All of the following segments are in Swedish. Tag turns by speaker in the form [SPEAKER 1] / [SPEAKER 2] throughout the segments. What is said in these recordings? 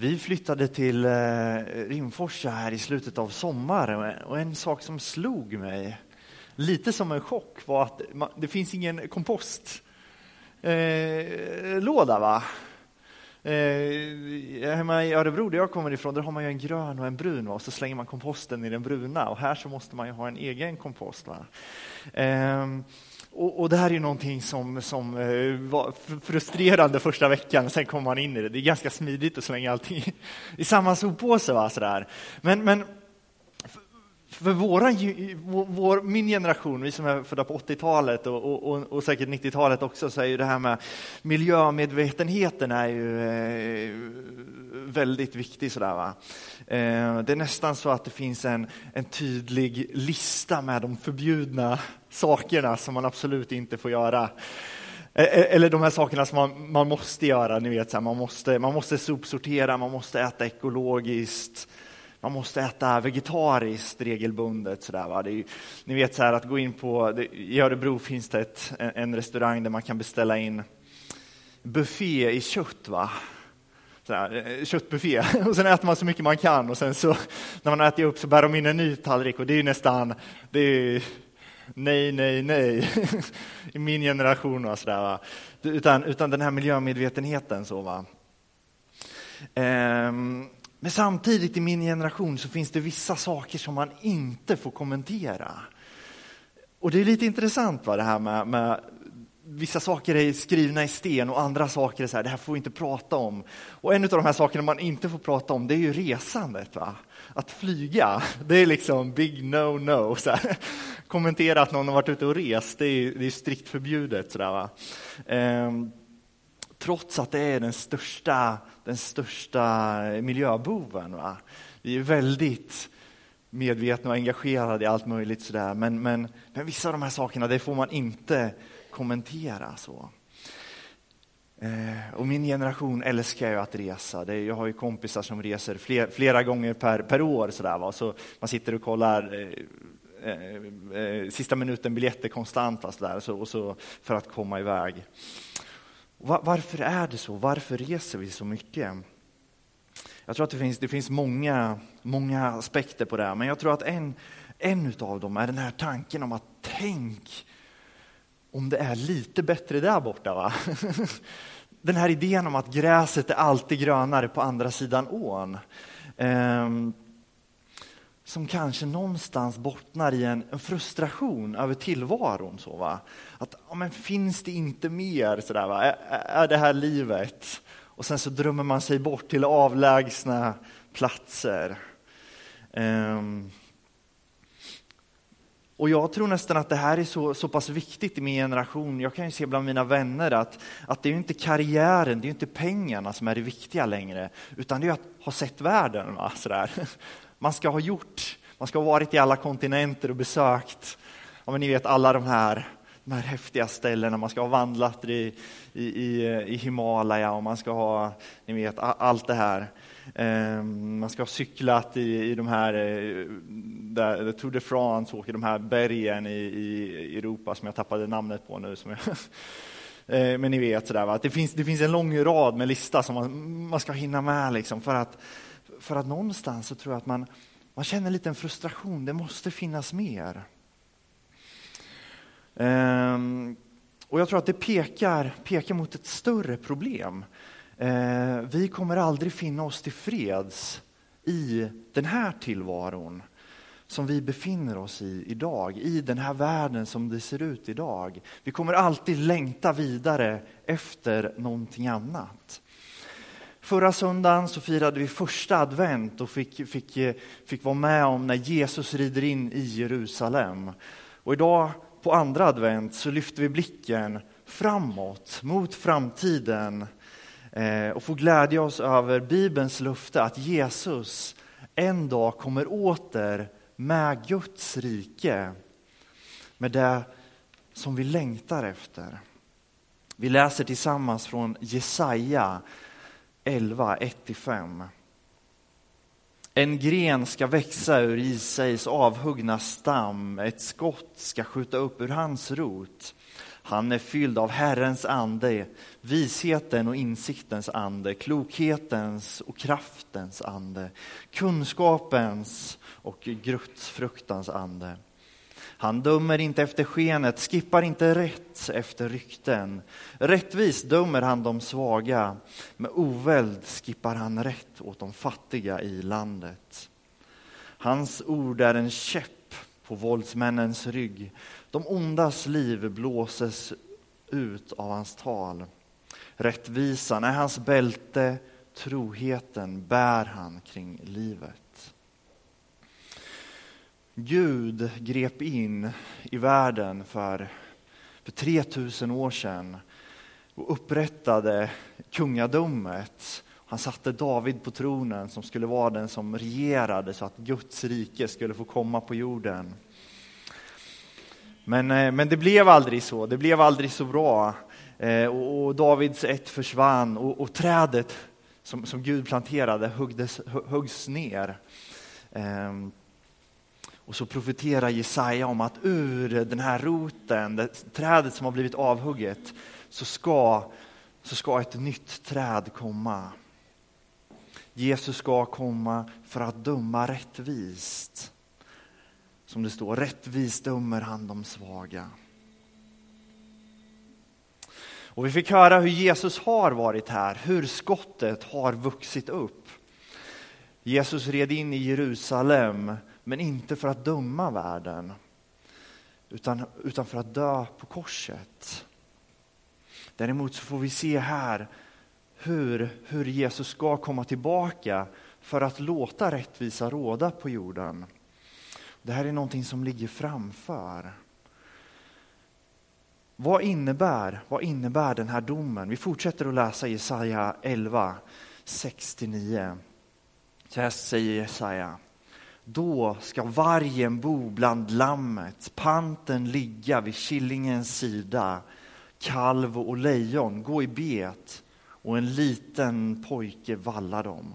[SPEAKER 1] Vi flyttade till eh, Rimforsa här i slutet av sommaren och en sak som slog mig, lite som en chock, var att det finns ingen kompostlåda. Eh, va? Eh, hemma i Örebro, där jag kommer ifrån, där har man ju en grön och en brun och så slänger man komposten i den bruna och här så måste man ju ha en egen kompost. Va? Eh, och, och, det här är någonting som, som eh, var frustrerande första veckan, sen kommer man in i det. Det är ganska smidigt att slänga allting i samma soppåse. Va, sådär. Men, men för våra, vår, min generation, vi som är födda på 80-talet och, och, och säkert 90-talet också, så är ju det här med miljömedvetenheten är ju eh, väldigt viktig. Sådär, va? Eh, det är nästan så att det finns en, en tydlig lista med de förbjudna sakerna som man absolut inte får göra. E-, e-, eller de här sakerna som man, man måste göra, ni vet, så här, man, måste, man måste sopsortera, man måste äta ekologiskt, man måste äta vegetariskt regelbundet. Så där, va? Det är, ni vet så här, att gå in på, det, i Örebro finns det ett, en restaurang där man kan beställa in buffé i kött. Va? Sådär, eh, köttbuffé och sen äter man så mycket man kan och sen så när man äter upp så bär de in en ny tallrik och det är nästan, det är nej, nej, nej i min generation och sådär. Va? Utan, utan den här miljömedvetenheten så va. Ehm, men samtidigt i min generation så finns det vissa saker som man inte får kommentera. Och det är lite intressant va, det här med, med vissa saker är skrivna i sten och andra saker är så här, det här får vi inte prata om. Och en av de här sakerna man inte får prata om, det är ju resandet. Va? Att flyga, det är liksom big no-no. Kommentera att någon har varit ute och rest, det är, det är strikt förbjudet. Så där, va? Ehm, trots att det är den största, den största miljöboven. Va? Vi är väldigt medvetna och engagerade i allt möjligt sådär, men, men, men vissa av de här sakerna, det får man inte kommentera. så. Eh, och min generation älskar ju att resa. Det, jag har ju kompisar som reser fler, flera gånger per, per år. Så, där, va? så man sitter och kollar eh, eh, eh sista minuten-biljetter konstant va? Så där, så, och så, för att komma iväg. Varför är det så? Varför reser vi så mycket? Jag tror att det finns, det finns många, många aspekter på det här, men jag tror att en, en av dem är den här tanken om att tänk om det är lite bättre där borta. Va? Den här idén om att gräset är alltid grönare på andra sidan ån. Ehm, som kanske någonstans bottnar i en, en frustration över tillvaron. Så, va? Att, ja, men finns det inte mer? Så där, va? Är, är det här livet? Och sen så drömmer man sig bort till avlägsna platser. Um, och jag tror nästan att det här är så, så pass viktigt i min generation. Jag kan ju se bland mina vänner att, att det är inte karriären, det är inte pengarna som är det viktiga längre, utan det är att ha sett världen. Va? Sådär. Man ska ha gjort, man ska ha varit i alla kontinenter och besökt, ja, men ni vet alla de här, de här häftiga ställena, man ska ha vandlat i, i, i, i Himalaya och man ska ha, ni vet, allt det här. Ehm, man ska ha cyklat i, i de här, eh, där Tour de France, åker de här bergen i, i Europa som jag tappade namnet på nu. Som jag eh, men ni vet, sådär, va? Det, finns, det finns en lång rad med lista som man, man ska hinna med. Liksom, för, att, för att någonstans så tror jag att man, man känner en liten frustration, det måste finnas mer. Ehm, och jag tror att det pekar, pekar mot ett större problem. Ehm, vi kommer aldrig finna oss till freds i den här tillvaron som vi befinner oss i idag, i den här världen som det ser ut idag. Vi kommer alltid längta vidare efter någonting annat. Förra söndagen så firade vi första advent och fick, fick, fick vara med om när Jesus rider in i Jerusalem. Och idag på andra advent så lyfter vi blicken framåt mot framtiden eh, och får glädja oss över Bibelns löfte att Jesus en dag kommer åter med Guds rike, med det som vi längtar efter. Vi läser tillsammans från Jesaja 11, 1-5. En gren ska växa ur Isais avhuggna stam, ett skott ska skjuta upp ur hans rot. Han är fylld av Herrens ande, visheten och insiktens ande, klokhetens och kraftens ande, kunskapens och gudsfruktans ande. Han dömer inte efter skenet, skippar inte rätt efter rykten. Rättvist dömer han de svaga, med oväld skippar han rätt åt de fattiga i landet. Hans ord är en käpp på våldsmännens rygg. De ondas liv blåses ut av hans tal. Rättvisan är hans bälte, troheten bär han kring livet. Gud grep in i världen för, för 3000 år sedan och upprättade kungadömet. Han satte David på tronen som skulle vara den som regerade så att Guds rike skulle få komma på jorden. Men, eh, men det blev aldrig så, det blev aldrig så bra. Eh, och, och Davids ett försvann och, och trädet som, som Gud planterade högdes, höggs ner. Ehm, och så profeterar Jesaja om att ur den här roten, det trädet som har blivit avhugget, så ska, så ska ett nytt träd komma. Jesus ska komma för att döma rättvist. Som det står, rättvist dömer han de svaga. Och vi fick höra hur Jesus har varit här, hur skottet har vuxit upp. Jesus red in i Jerusalem, men inte för att döma världen, utan, utan för att dö på korset. Däremot så får vi se här hur, hur Jesus ska komma tillbaka för att låta rättvisa råda på jorden. Det här är någonting som ligger framför. Vad innebär, vad innebär den här domen? Vi fortsätter att läsa Jesaja 11, 69. Så här säger Jesaja. Då ska vargen bo bland lammet, panten ligga vid killingens sida, kalv och lejon gå i bet och en liten pojke valla dem.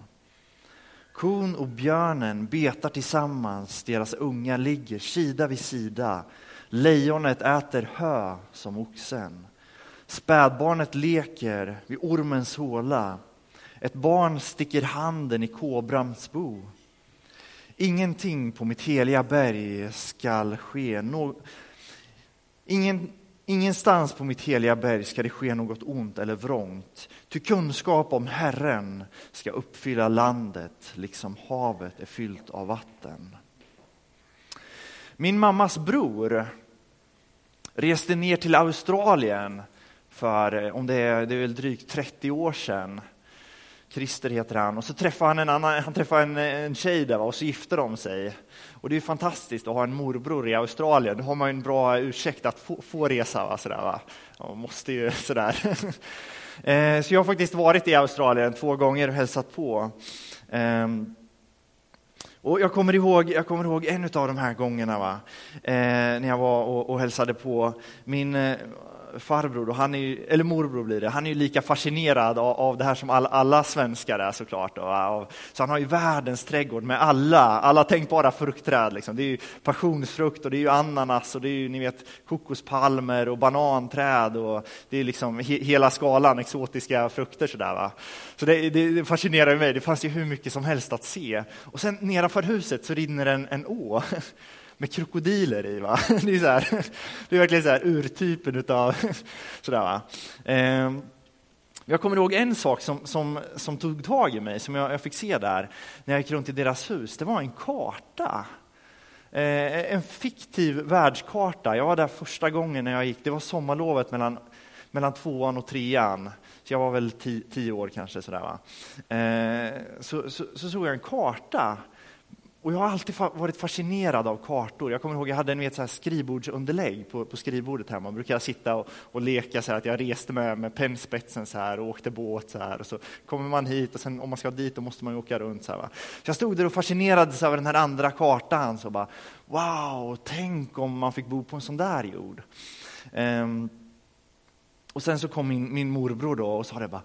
[SPEAKER 1] Kon och björnen betar tillsammans, deras unga ligger sida vid sida. Lejonet äter hö som oxen. Spädbarnet leker vid ormens håla. Ett barn sticker handen i kobrans bo. Ingenting på mitt heliga berg skall ske. No Ingen, ingenstans på mitt heliga berg ska det ske något ont eller vrångt. Ty kunskap om Herren ska uppfylla landet, liksom havet är fyllt av vatten. Min mammas bror reste ner till Australien för, om det är, det är väl drygt 30 år sedan. Christer heter han. Och så träffar han en, annan, han träffade en, en tjej där och så gifte de sig. Och det är fantastiskt att ha en morbror i Australien. Då har man en bra ursäkt att få, få resa. Va? Sådär, va? Man måste ju sådär. Eh, så jag har faktiskt varit i Australien två gånger och hälsat på. Ehm, och jag kommer ihåg, jag kommer ihåg en av de här gångerna va? Eh, när jag var och, och hälsade på. Min eh, farbror, och han är ju, eller morbror blir det, han är ju lika fascinerad av, av det här som all, alla svenskar är såklart. Och, så han har ju världens trädgård med alla, alla tänkbara fruktträd. Liksom. Det är ju passionsfrukt och det är ju ananas och det är ju ni vet, kokospalmer och bananträd och det är liksom he, hela skalan exotiska frukter. Sådär, va? Så det, det, det fascinerar mig, det fanns ju hur mycket som helst att se. Och sen nedanför huset så rinner en, en å med krokodiler i. Va? Det, är så här, det är verkligen så här urtypen utav sådär. Va? Ehm, jag kommer ihåg en sak som, som, som tog tag i mig, som jag, jag, fick se där när jag gick runt i deras hus. Det var en karta. Eh, en fiktiv världskarta. Jag var där första gången när jag gick. Det var sommarlovet mellan, mellan tvåan och trean. Så jag var väl tio, tio år kanske. Sådär, va? Eh, så, så, så såg jag en karta och jag har alltid varit fascinerad av kartor. Jag kommer ihåg jag hade en vet, så här skrivbordsunderlägg på, på skrivbordet hemma. Man brukade sitta och, och leka så här, att jag reste med, med pennspetsen så här och åkte båt så här. Och så kommer man hit och sen om man ska dit då måste man åka runt. Så, här, va? så jag stod där och fascinerades av den här andra kartan. Så bara, wow, tänk om man fick bo på en sån där jord. Um, och sen så kom min, min morbror då och sa det bara,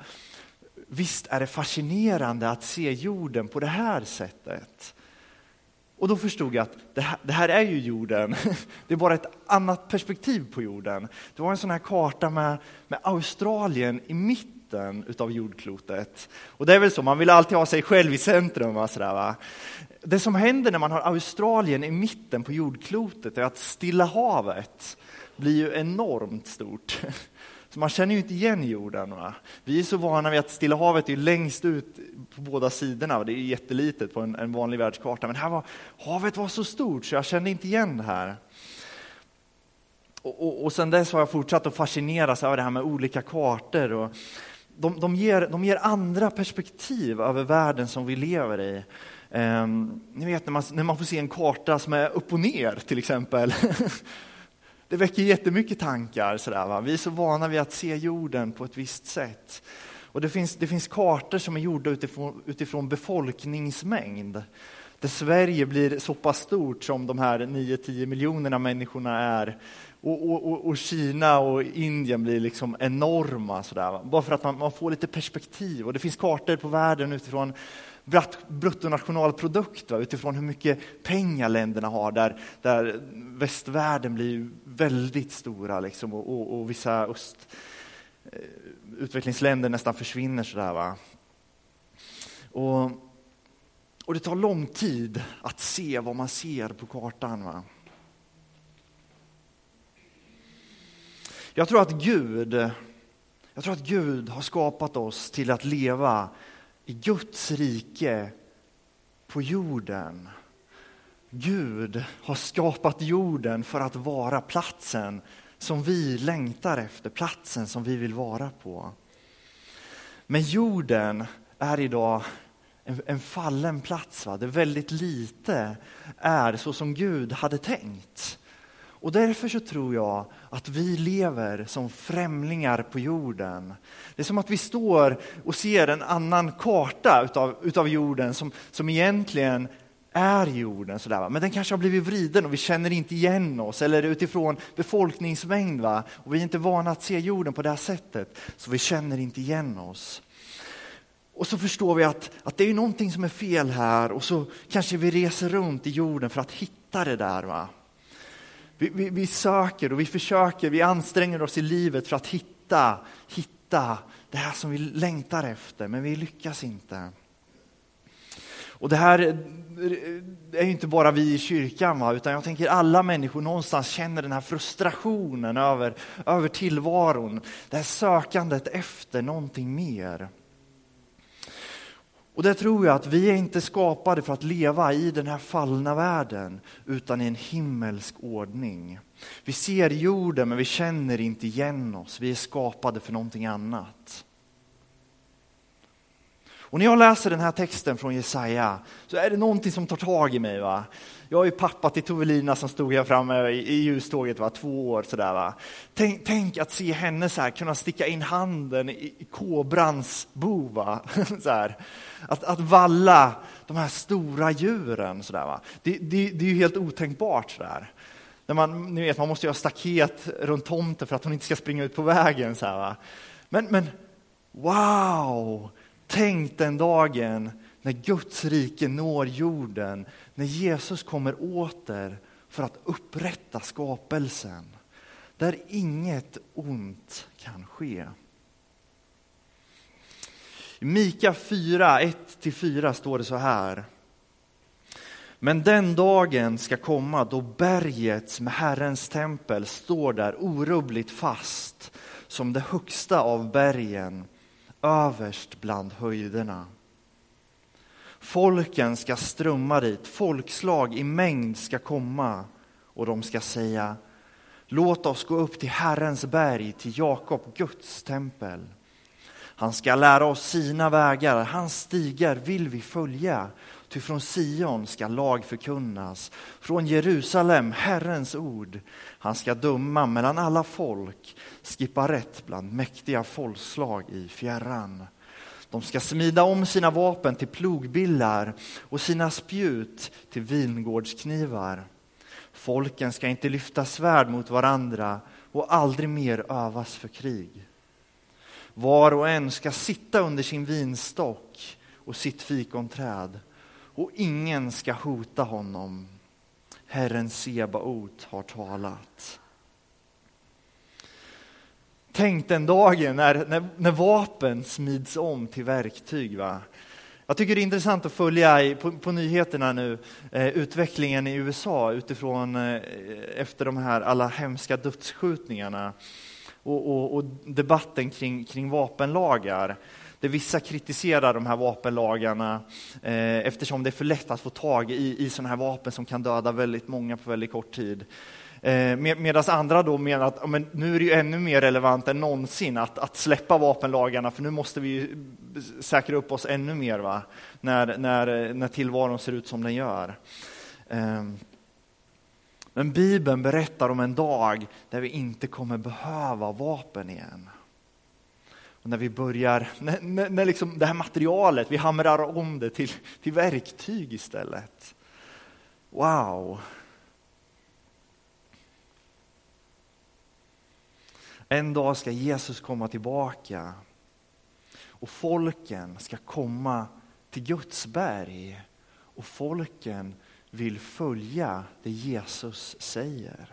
[SPEAKER 1] visst är det fascinerande att se jorden på det här sättet. Och då förstod jag att det här, det här, är ju jorden. Det är bara ett annat perspektiv på jorden. Det var en sån här karta med, med Australien i mitten utav jordklotet. Och det är väl så, man vill alltid ha sig själv i centrum. Va, sådär, va? Det som händer när man har Australien i mitten på jordklotet är att Stilla havet blir ju enormt stort. Så man känner ju inte igen jorden. Va? Vi är så vana vid att Stilla havet är längst ut på båda sidorna och det är jättelitet på en, en vanlig världskarta. Men här var, havet var så stort så jag kände inte igen det här. Och, och, och sen dess har jag fortsatt att fascineras av det här med olika kartor. Och de, de, ger, de ger andra perspektiv över världen som vi lever i. Um, ni vet när man, när man får se en karta som är upp och ner till exempel. det väcker jättemycket tankar. Sådär, va? Vi är så vana vid att se jorden på ett visst sätt. Och det finns, det finns kartor som är gjorda utifrån, utifrån befolkningsmängd. Där Sverige blir så pass stort som de här 9-10 miljonerna människorna är. Och, och, och, Kina och Indien blir liksom enorma. Sådär. Bara för att man, man, får lite perspektiv. Och det finns kartor på världen utifrån bruttonationalprodukt, va? utifrån hur mycket pengar länderna har, där, där västvärlden blir väldigt stora liksom, och, och, och vissa öst, eh, utvecklingsländer nästan försvinner. Sådär, va? Och, och det tar lång tid att se vad man ser på kartan. Va? Jag tror att Gud jag tror att Gud har skapat oss till att leva i Guds rike på jorden. Gud har skapat jorden för att vara platsen som vi längtar efter, platsen som vi vill vara på. Men jorden är idag en, en fallen plats, va? där väldigt lite är så som Gud hade tänkt. Och därför så tror jag att vi lever som främlingar på jorden. Det är som att vi står och ser en annan karta utav, utav jorden som, som egentligen är jorden. Sådär, Men den kanske har blivit vriden och vi känner inte igen oss. Eller utifrån befolkningsmängd. Va? Och vi är inte vana att se jorden på det här sättet. Så vi känner inte igen oss. Och så förstår vi att, att det är någonting som är fel här och så kanske vi reser runt i jorden för att hitta det där. Va? Vi, vi, vi, söker och vi försöker, vi anstränger oss i livet för att hitta, hitta det här som vi längtar efter, men vi lyckas inte. Och det här är ju inte bara vi i kyrkan, va? utan jag tänker alla människor någonstans känner den här frustrationen över, över tillvaron. Det här sökandet efter någonting mer. Och det tror jag att vi är inte skapade för att leva i den här fallna världen, utan i en himmelsk ordning. Vi ser jorden, men vi känner inte igen oss. Vi är skapade för någonting annat. Och när jag läser den här texten från Jesaja så är det någonting som tar tag i mig. Va? Jag är pappa till Tovelina som stod här framme i, i ljuståget, va? två år. Sådär, va? Tänk, tänk, att se henne så här, kunna sticka in handen i, i kobrans bo. Va? så här. Att, att valla de här stora djuren. Så där, va? Det, det, det är ju helt otänkbart. Så där. När man, ni vet, man måste ju ha staket runt tomten för att hon inte ska springa ut på vägen. Så här, va? Men, men wow! Tänk den dagen när Guds rike når jorden, när Jesus kommer åter för att upprätta skapelsen, där inget ont kan ske. I Mika 4, 1-4 står det så här. Men den dagen ska komma då berget med Herrens tempel står där orubbligt fast som det högsta av bergen, överst bland höjderna. Folken ska strömma dit, folkslag i mängd ska komma och de ska säga Låt oss gå upp till Herrens berg, till Jakob, Guds tempel. Han ska lära oss sina vägar, hans stigar vill vi följa. Ty från Sion ska lag förkunnas, från Jerusalem Herrens ord. Han ska döma mellan alla folk, skippa rätt bland mäktiga folkslag i fjärran. De ska smida om sina vapen till plogbillar och sina spjut till vingårdsknivar. Folken ska inte lyfta svärd mot varandra och aldrig mer övas för krig. Var och en ska sitta under sin vinstock och sitt fikonträd och ingen ska hota honom. Herren Sebaot har talat. Tänk den dagen när, när, när vapen smids om till verktyg. Va? Jag tycker det är intressant att följa i, på, på, nyheterna nu eh, utvecklingen i USA utifrån eh, efter de här alla hemska dödsskjutningarna och, och, och debatten kring, kring vapenlagar där vissa kritiserar de här vapenlagarna eh, eftersom det är för lätt att få tag i, i sådana här vapen som kan döda väldigt många på väldigt kort tid. Eh, med, Medan andra då menar att men nu är det ju ännu mer relevant än någonsin att, att släppa vapenlagarna för nu måste vi säkra upp oss ännu mer va? När, när, när tillvaron ser ut som den gör. Eh, men Bibeln berättar om en dag där vi inte kommer behöva vapen igen. Och när vi börjar, när, när, när liksom det här materialet, vi hamrar om det till, till verktyg istället. Wow! En dag ska Jesus komma tillbaka och folken ska komma till Guds berg och folken vill följa det Jesus säger.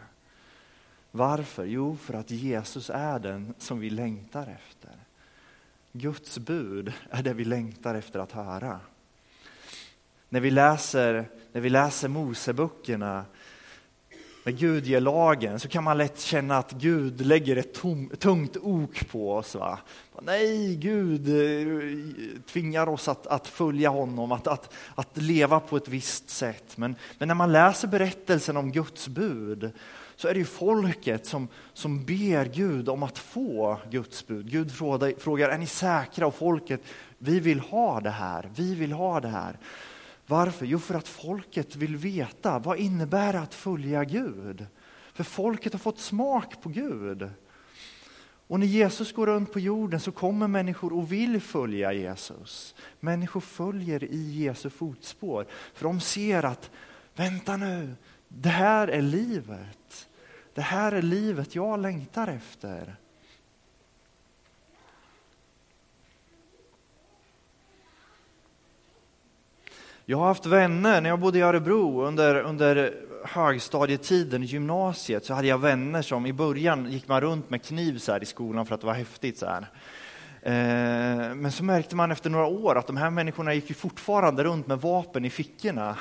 [SPEAKER 1] Varför? Jo, för att Jesus är den som vi längtar efter. Guds bud är det vi längtar efter att höra. När vi läser, när vi läser Moseböckerna, när Gud ger lagen, så kan man lätt känna att Gud lägger ett tom, tungt ok på oss. Va? Nej, Gud eh, tvingar oss att, att följa honom, att, att, att leva på ett visst sätt. Men, men när man läser berättelsen om Guds bud så är det ju folket som, som ber Gud om att få Guds bud. Gud frågar, är ni säkra? Och folket, vi vill ha det här, vi vill ha det här. Varför? Jo, för att folket vill veta, vad innebär det att följa Gud? För folket har fått smak på Gud. Och när Jesus går runt på jorden så kommer människor och vill följa Jesus. Människor följer i Jesu fotspår, för de ser att, vänta nu, det här är livet. Det här är livet jag längtar efter. Jag har haft vänner, när jag bodde i Örebro under, under högstadietiden, gymnasiet, så hade jag vänner som i början gick man runt med kniv så i skolan för att det var häftigt. Så här. Eh, men så märkte man efter några år att de här människorna gick fortfarande runt med vapen i fickorna.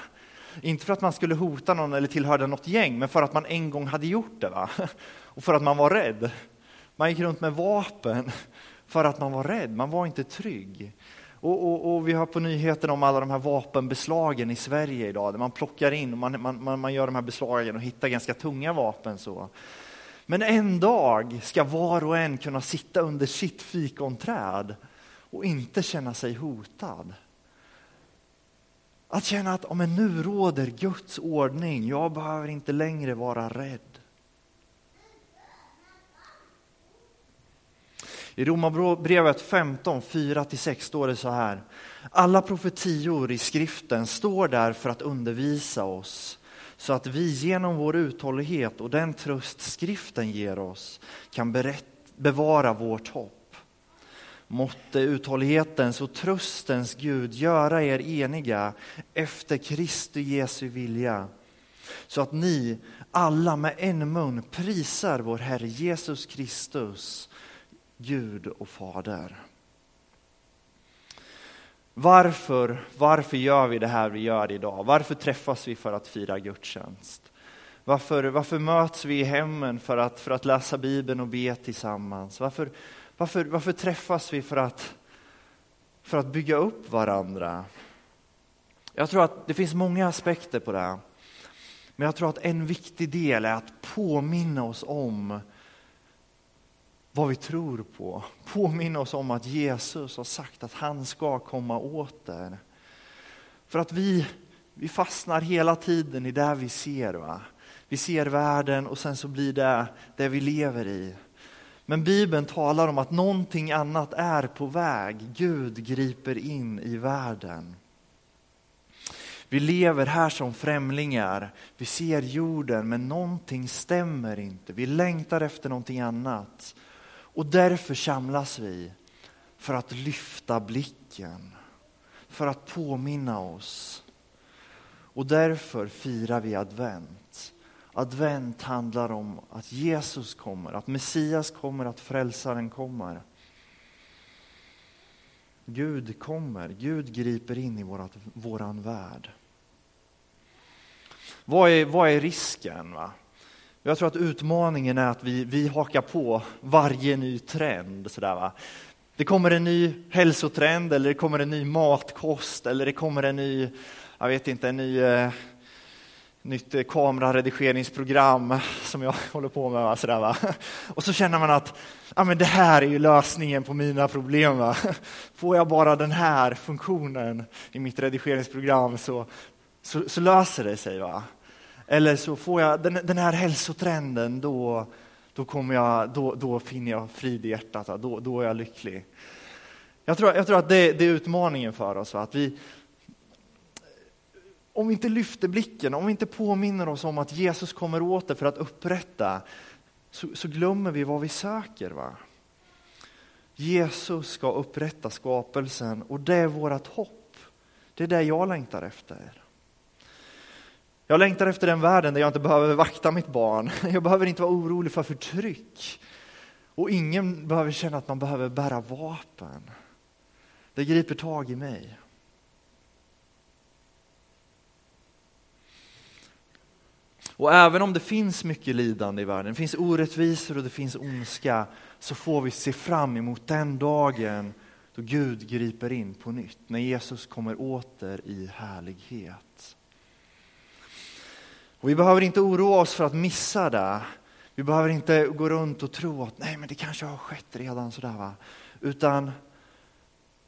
[SPEAKER 1] Inte för att man skulle hota någon eller tillhörde något gäng, men för att man en gång hade gjort det. Va? Och för att man var rädd. Man gick runt med vapen för att man var rädd, man var inte trygg. Och, och, och, vi har på nyheterna om alla de här vapenbeslagen i Sverige idag, där man plockar in och man, man, man gör de här beslagen och hittar ganska tunga vapen. Så. Men en dag ska var och en kunna sitta under sitt fikonträd och inte känna sig hotad. Att känna att om nu råder Guds ordning, jag behöver inte längre vara rädd. I Romarbrevet 15, 4-6 står det så här. Alla profetior i skriften står där för att undervisa oss så att vi genom vår uthållighet och den tröst skriften ger oss kan berätt, bevara vårt hopp. Måtte uthållighetens och tröstens Gud göra er eniga efter Kristi Jesu vilja så att ni alla med en mun prisar vår Herre Jesus Kristus Gud och Fader. Varför, varför gör vi det här vi gör idag? Varför träffas vi för att fira gudstjänst? Varför, varför möts vi i hemmen för att, för att läsa Bibeln och be tillsammans? Varför, varför, varför träffas vi för att, för att bygga upp varandra? Jag tror att det finns många aspekter på det. Men jag tror att en viktig del är att påminna oss om vad vi tror på. Påminna oss om att Jesus har sagt att han ska komma åter. För att vi, vi fastnar hela tiden i det vi ser. Va? Vi ser världen och sen så blir det det vi lever i. Men Bibeln talar om att någonting annat är på väg. Gud griper in i världen. Vi lever här som främlingar, vi ser jorden men någonting stämmer inte. Vi längtar efter någonting annat. Och därför samlas vi för att lyfta blicken, för att påminna oss. Och därför firar vi advent. Advent handlar om att Jesus kommer, att Messias kommer, att frälsaren kommer. Gud kommer, Gud griper in i vårat, våran värld. Vad är, vad är risken? Va? Jag tror att utmaningen är att vi, vi hakar på varje ny trend. Sådär, va? Det kommer en ny hälsotrend eller det kommer en ny matkost eller det kommer en ny, jag vet inte, en ny eh, nytt eh, kameraredigeringsprogram som jag håller på med. Va? Sådär, va? Och så känner man att ah, men det här är ju lösningen på mina problem. Va? Får jag bara den här funktionen i mitt redigeringsprogram så, så, så löser det sig. Va? Eller så får jag den, den här hälsotrenden, då, då, kommer jag, då, då finner jag frid i hjärtat, då, då är jag lycklig. Jag tror, jag tror att det, det är utmaningen för oss. Va? Att vi, om vi inte lyfter blicken, om vi inte påminner oss om att Jesus kommer åter för att upprätta, så, så glömmer vi vad vi söker. Va? Jesus ska upprätta skapelsen och det är vårt hopp. Det är det jag längtar efter. Jag längtar efter den världen där jag inte behöver vakta mitt barn. Jag behöver inte vara orolig för förtryck. Och ingen behöver känna att man behöver bära vapen. Det griper tag i mig. Och även om det finns mycket lidande i världen, det finns orättvisor och det finns ondska, så får vi se fram emot den dagen då Gud griper in på nytt, när Jesus kommer åter i härlighet. Och vi behöver inte oroa oss för att missa det. Vi behöver inte gå runt och tro att nej, men det kanske har skett redan. Sådär, va? Utan,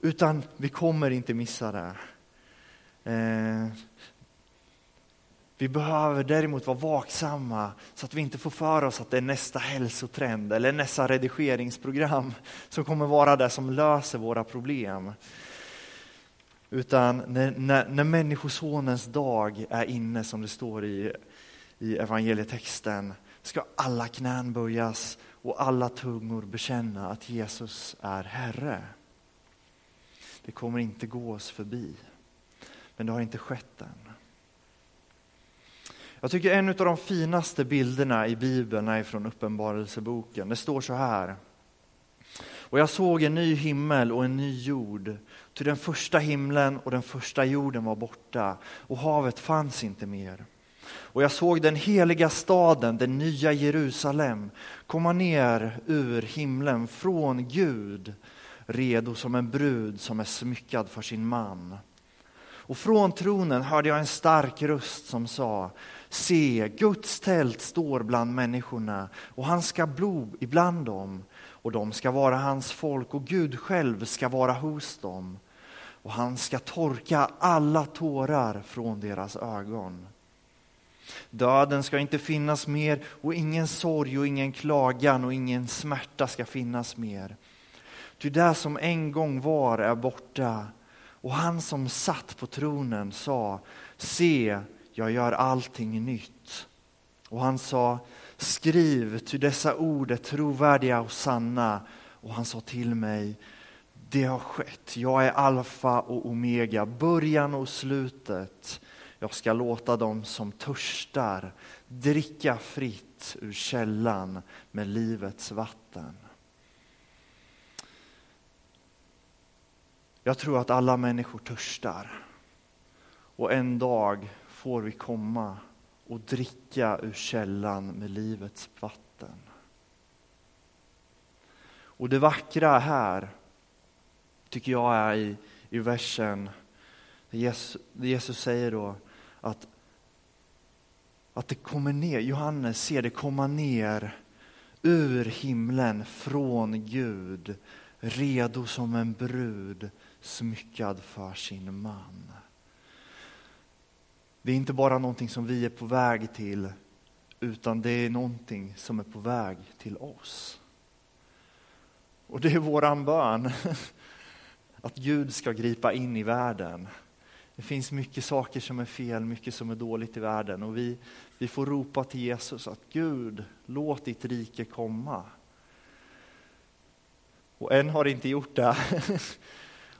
[SPEAKER 1] utan vi kommer inte missa det. Eh, vi behöver däremot vara vaksamma så att vi inte får för oss att det är nästa hälsotrend eller nästa redigeringsprogram som kommer vara det som löser våra problem. Utan när, när, när Människosonens dag är inne, som det står i, i evangelietexten, ska alla knän böjas och alla tungor bekänna att Jesus är Herre. Det kommer inte gå oss förbi, men det har inte skett än. Jag tycker en av de finaste bilderna i Bibeln är från Uppenbarelseboken. Det står så här. Och jag såg en ny himmel och en ny jord. Ty den första himlen och den första jorden var borta och havet fanns inte mer. Och jag såg den heliga staden, den nya Jerusalem, komma ner ur himlen från Gud, redo som en brud som är smyckad för sin man. Och från tronen hörde jag en stark röst som sa Se, Guds tält står bland människorna och han ska bo ibland dem och de ska vara hans folk och Gud själv ska vara hos dem och han ska torka alla tårar från deras ögon. Döden ska inte finnas mer och ingen sorg och ingen klagan och ingen smärta ska finnas mer. Ty det som en gång var är borta och han som satt på tronen sa, se, jag gör allting nytt. Och han sa, skriv, ty dessa ord är trovärdiga och sanna. Och han sa till mig, det har skett. Jag är alfa och omega, början och slutet. Jag ska låta dem som törstar dricka fritt ur källan med livets vatten. Jag tror att alla människor törstar. Och en dag får vi komma och dricka ur källan med livets vatten. Och det vackra här tycker jag är i, i versen Jesus, Jesus säger då att, att det kommer ner, Johannes ser det komma ner ur himlen från Gud, redo som en brud smyckad för sin man. Det är inte bara någonting som vi är på väg till, utan det är någonting som är på väg till oss. Och det är våran bön, att Gud ska gripa in i världen. Det finns mycket saker som är fel, mycket som är dåligt i världen och vi, vi får ropa till Jesus att Gud, låt ditt rike komma. Och än har det inte gjort det.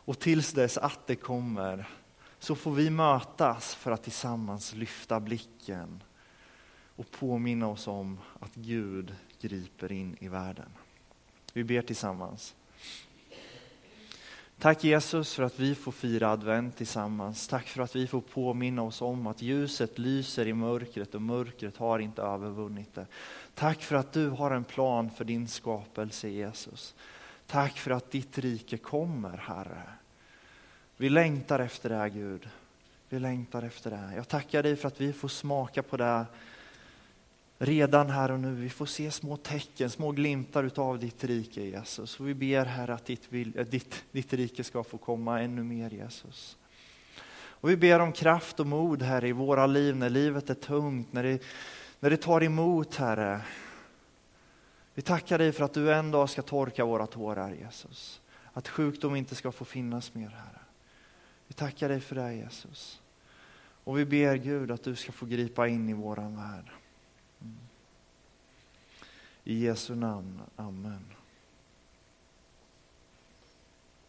[SPEAKER 1] Och tills dess att det kommer så får vi mötas för att tillsammans lyfta blicken och påminna oss om att Gud griper in i världen. Vi ber tillsammans. Tack Jesus för att vi får fira advent tillsammans. Tack för att vi får påminna oss om att ljuset lyser i mörkret och mörkret har inte övervunnit det. Tack för att du har en plan för din skapelse Jesus. Tack för att ditt rike kommer Herre. Vi längtar efter det Gud. Vi längtar efter det. Jag tackar dig för att vi får smaka på det redan här och nu. Vi får se små tecken, små glimtar utav ditt rike Jesus. Och vi ber Herre att ditt, eh, ditt, ditt rike ska få komma ännu mer Jesus. Och vi ber om kraft och mod Herre i våra liv när livet är tungt, när det, när det tar emot Herre. Vi tackar dig för att du en dag ska torka våra tårar Jesus. Att sjukdom inte ska få finnas mer Herre. Vi tackar dig för det Jesus. Och vi ber Gud att du ska få gripa in i våran värld. Mm. I Jesu namn. Amen.